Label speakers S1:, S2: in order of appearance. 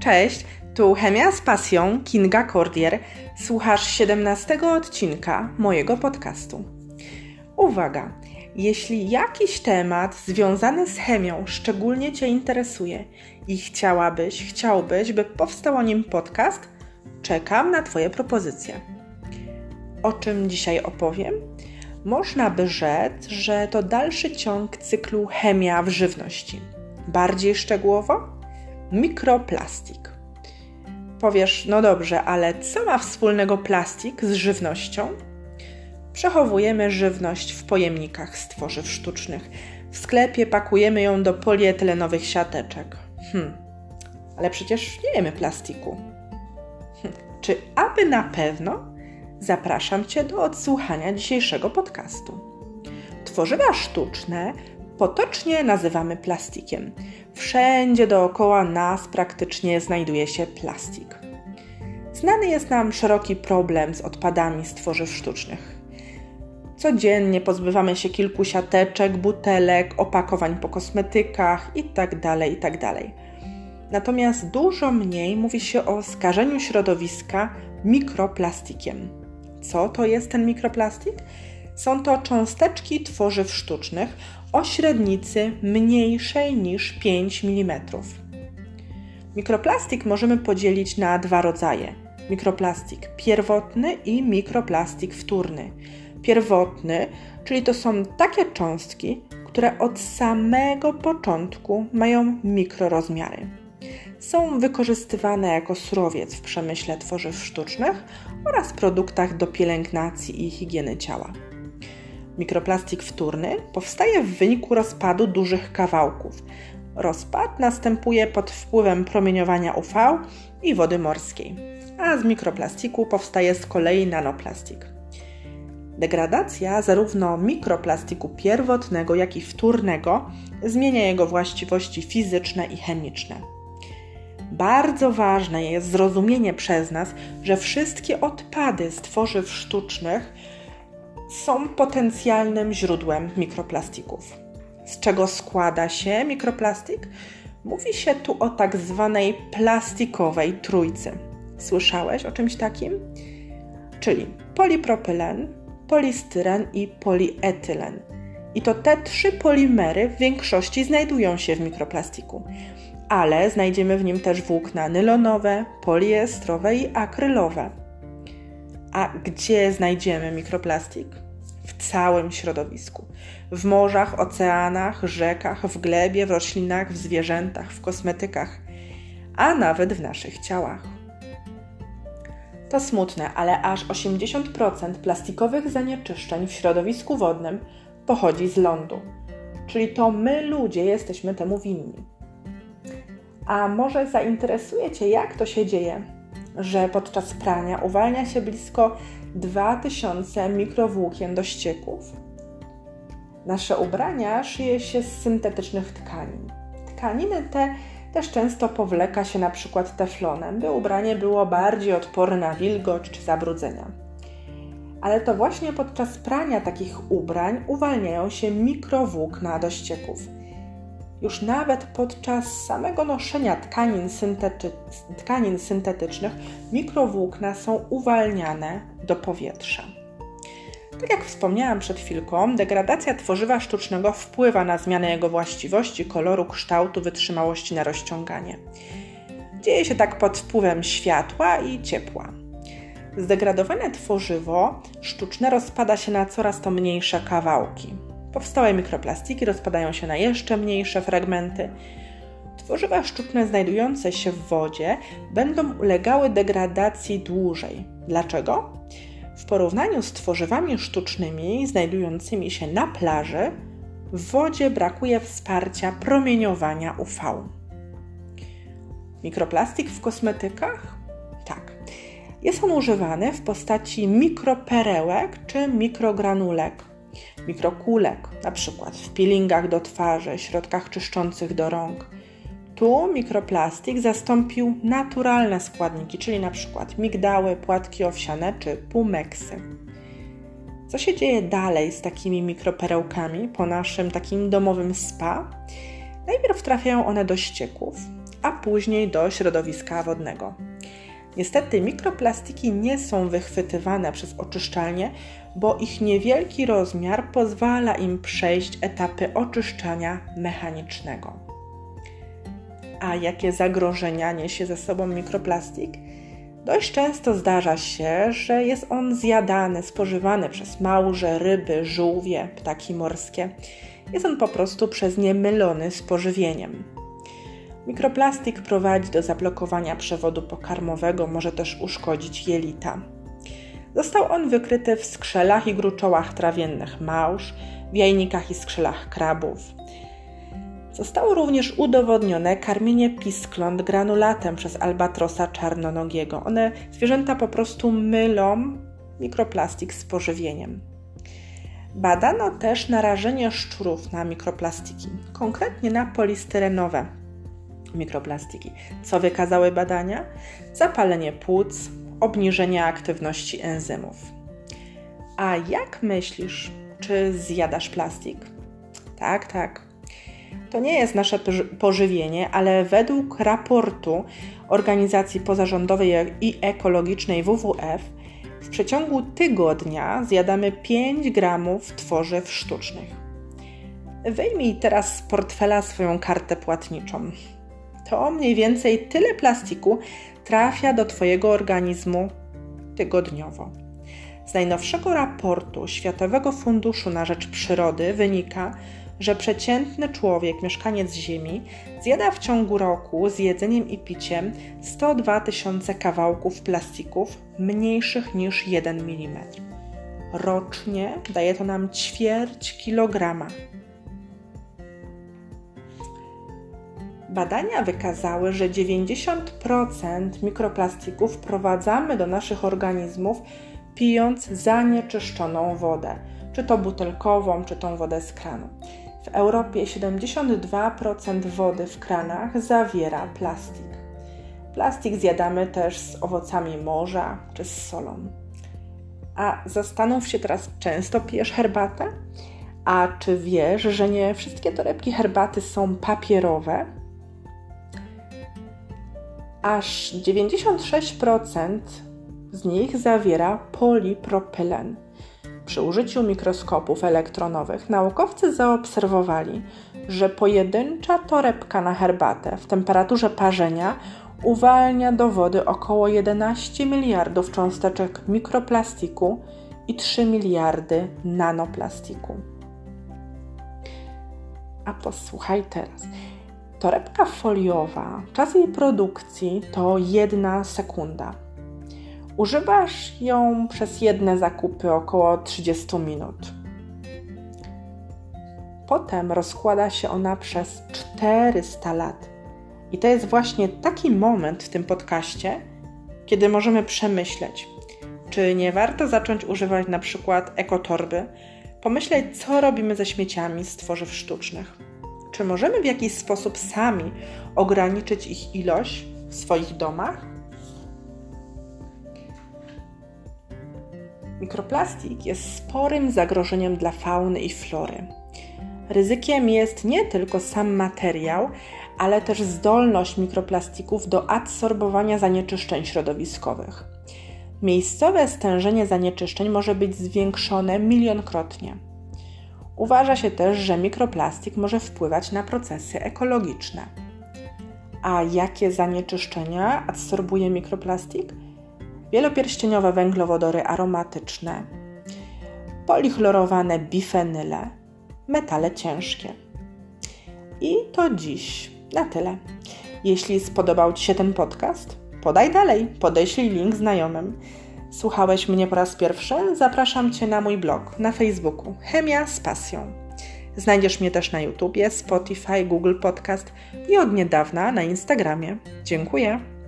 S1: Cześć, tu Chemia z pasją Kinga Cordier. Słuchasz 17 odcinka mojego podcastu. Uwaga! Jeśli jakiś temat związany z chemią szczególnie Cię interesuje i chciałabyś, chciałbyś, by powstał o nim podcast, czekam na Twoje propozycje. O czym dzisiaj opowiem? Można by rzec, że to dalszy ciąg cyklu chemia w żywności. Bardziej szczegółowo? Mikroplastik. Powiesz, no dobrze, ale co ma wspólnego plastik z żywnością? Przechowujemy żywność w pojemnikach z tworzyw sztucznych. W sklepie pakujemy ją do polietylenowych siateczek. Hm, ale przecież nie jemy plastiku. Hm. Czy aby na pewno? Zapraszam Cię do odsłuchania dzisiejszego podcastu. Tworzywa sztuczne potocznie nazywamy plastikiem. Wszędzie dookoła nas praktycznie znajduje się plastik. Znany jest nam szeroki problem z odpadami z tworzyw sztucznych. Codziennie pozbywamy się kilku siateczek, butelek, opakowań po kosmetykach itd. Tak itd. Tak Natomiast dużo mniej mówi się o skażeniu środowiska mikroplastikiem. Co to jest ten mikroplastik? Są to cząsteczki tworzyw sztucznych o średnicy mniejszej niż 5 mm. Mikroplastik możemy podzielić na dwa rodzaje: mikroplastik pierwotny i mikroplastik wtórny. Pierwotny, czyli to są takie cząstki, które od samego początku mają mikrorozmiary. Są wykorzystywane jako surowiec w przemyśle tworzyw sztucznych oraz produktach do pielęgnacji i higieny ciała. Mikroplastik wtórny powstaje w wyniku rozpadu dużych kawałków. Rozpad następuje pod wpływem promieniowania UV i wody morskiej, a z mikroplastiku powstaje z kolei nanoplastik. Degradacja zarówno mikroplastiku pierwotnego, jak i wtórnego zmienia jego właściwości fizyczne i chemiczne. Bardzo ważne jest zrozumienie przez nas, że wszystkie odpady z tworzyw sztucznych są potencjalnym źródłem mikroplastików. Z czego składa się mikroplastik? Mówi się tu o tak zwanej plastikowej trójcy. Słyszałeś o czymś takim? Czyli polipropylen, polistyren i polietylen. I to te trzy polimery w większości znajdują się w mikroplastiku, ale znajdziemy w nim też włókna nylonowe, poliestrowe i akrylowe. A gdzie znajdziemy mikroplastik? W całym środowisku. W morzach, oceanach, rzekach, w glebie, w roślinach, w zwierzętach, w kosmetykach, a nawet w naszych ciałach. To smutne, ale aż 80% plastikowych zanieczyszczeń w środowisku wodnym pochodzi z lądu. Czyli to my, ludzie, jesteśmy temu winni. A może zainteresuje Cię, jak to się dzieje, że podczas prania uwalnia się blisko 2000 mikrowłókien do ścieków. Nasze ubrania szyje się z syntetycznych tkanin. Tkaniny te też często powleka się na przykład teflonem, by ubranie było bardziej odporne na wilgoć czy zabrudzenia. Ale to właśnie podczas prania takich ubrań uwalniają się mikrowłókna do ścieków – już nawet podczas samego noszenia tkanin, syntety tkanin syntetycznych mikrowłókna są uwalniane do powietrza. Tak jak wspomniałam przed chwilką, degradacja tworzywa sztucznego wpływa na zmianę jego właściwości, koloru, kształtu, wytrzymałości na rozciąganie. Dzieje się tak pod wpływem światła i ciepła. Zdegradowane tworzywo sztuczne rozpada się na coraz to mniejsze kawałki. Powstałe mikroplastiki rozpadają się na jeszcze mniejsze fragmenty. Tworzywa sztuczne znajdujące się w wodzie będą ulegały degradacji dłużej. Dlaczego? W porównaniu z tworzywami sztucznymi znajdującymi się na plaży, w wodzie brakuje wsparcia promieniowania UV. Mikroplastik w kosmetykach? Tak. Jest on używany w postaci mikroperełek czy mikrogranulek mikrokulek, na przykład w peelingach do twarzy, środkach czyszczących do rąk. Tu mikroplastik zastąpił naturalne składniki, czyli na przykład migdały, płatki owsiane czy pumeksy. Co się dzieje dalej z takimi mikroperełkami po naszym takim domowym spa? Najpierw trafiają one do ścieków, a później do środowiska wodnego. Niestety mikroplastiki nie są wychwytywane przez oczyszczalnie, bo ich niewielki rozmiar pozwala im przejść etapy oczyszczania mechanicznego. A jakie zagrożenia niesie ze sobą mikroplastik? Dość często zdarza się, że jest on zjadany, spożywany przez małże, ryby, żółwie, ptaki morskie. Jest on po prostu przez nie mylony z pożywieniem. Mikroplastik prowadzi do zablokowania przewodu pokarmowego, może też uszkodzić jelita. Został on wykryty w skrzelach i gruczołach trawiennych małż, w jajnikach i skrzelach krabów. Zostało również udowodnione karmienie piskląt granulatem przez albatrosa czarnonogiego. One, zwierzęta po prostu mylą mikroplastik z pożywieniem. Badano też narażenie szczurów na mikroplastiki, konkretnie na polistyrenowe mikroplastiki. Co wykazały badania? Zapalenie płuc, obniżenie aktywności enzymów. A jak myślisz, czy zjadasz plastik? Tak, tak. To nie jest nasze pożywienie, ale według raportu organizacji pozarządowej i ekologicznej WWF w przeciągu tygodnia zjadamy 5 gramów tworzyw sztucznych. Wyjmij teraz z portfela swoją kartę płatniczą. To mniej więcej tyle plastiku trafia do Twojego organizmu tygodniowo. Z najnowszego raportu Światowego Funduszu na Rzecz Przyrody wynika, że przeciętny człowiek, mieszkaniec Ziemi, zjada w ciągu roku z jedzeniem i piciem 102 tysiące kawałków plastików mniejszych niż 1 mm. Rocznie daje to nam ćwierć kilograma. Badania wykazały, że 90% mikroplastików wprowadzamy do naszych organizmów pijąc zanieczyszczoną wodę, czy to butelkową, czy tą wodę z kranu. W Europie 72% wody w kranach zawiera plastik. Plastik zjadamy też z owocami morza czy z solą. A zastanów się teraz, często pijesz herbatę? A czy wiesz, że nie wszystkie torebki herbaty są papierowe? Aż 96% z nich zawiera polipropylen przy użyciu mikroskopów elektronowych naukowcy zaobserwowali, że pojedyncza torebka na herbatę w temperaturze parzenia uwalnia do wody około 11 miliardów cząsteczek mikroplastiku i 3 miliardy nanoplastiku. A posłuchaj teraz. Torebka foliowa, czas jej produkcji to jedna sekunda. Używasz ją przez jedne zakupy około 30 minut. Potem rozkłada się ona przez 400 lat. I to jest właśnie taki moment w tym podcaście, kiedy możemy przemyśleć, czy nie warto zacząć używać na przykład ekotorby, pomyśleć, co robimy ze śmieciami z tworzyw sztucznych. Czy możemy w jakiś sposób sami ograniczyć ich ilość w swoich domach? Mikroplastik jest sporym zagrożeniem dla fauny i flory. Ryzykiem jest nie tylko sam materiał, ale też zdolność mikroplastików do adsorbowania zanieczyszczeń środowiskowych. Miejscowe stężenie zanieczyszczeń może być zwiększone milionkrotnie. Uważa się też, że mikroplastik może wpływać na procesy ekologiczne. A jakie zanieczyszczenia adsorbuje mikroplastik? wielopierścieniowe węglowodory aromatyczne, polichlorowane bifenyle, metale ciężkie. I to dziś na tyle. Jeśli spodobał Ci się ten podcast, podaj dalej, podeślij link znajomym. Słuchałeś mnie po raz pierwszy? Zapraszam Cię na mój blog na Facebooku Chemia z pasją. Znajdziesz mnie też na YouTubie, Spotify, Google Podcast i od niedawna na Instagramie. Dziękuję.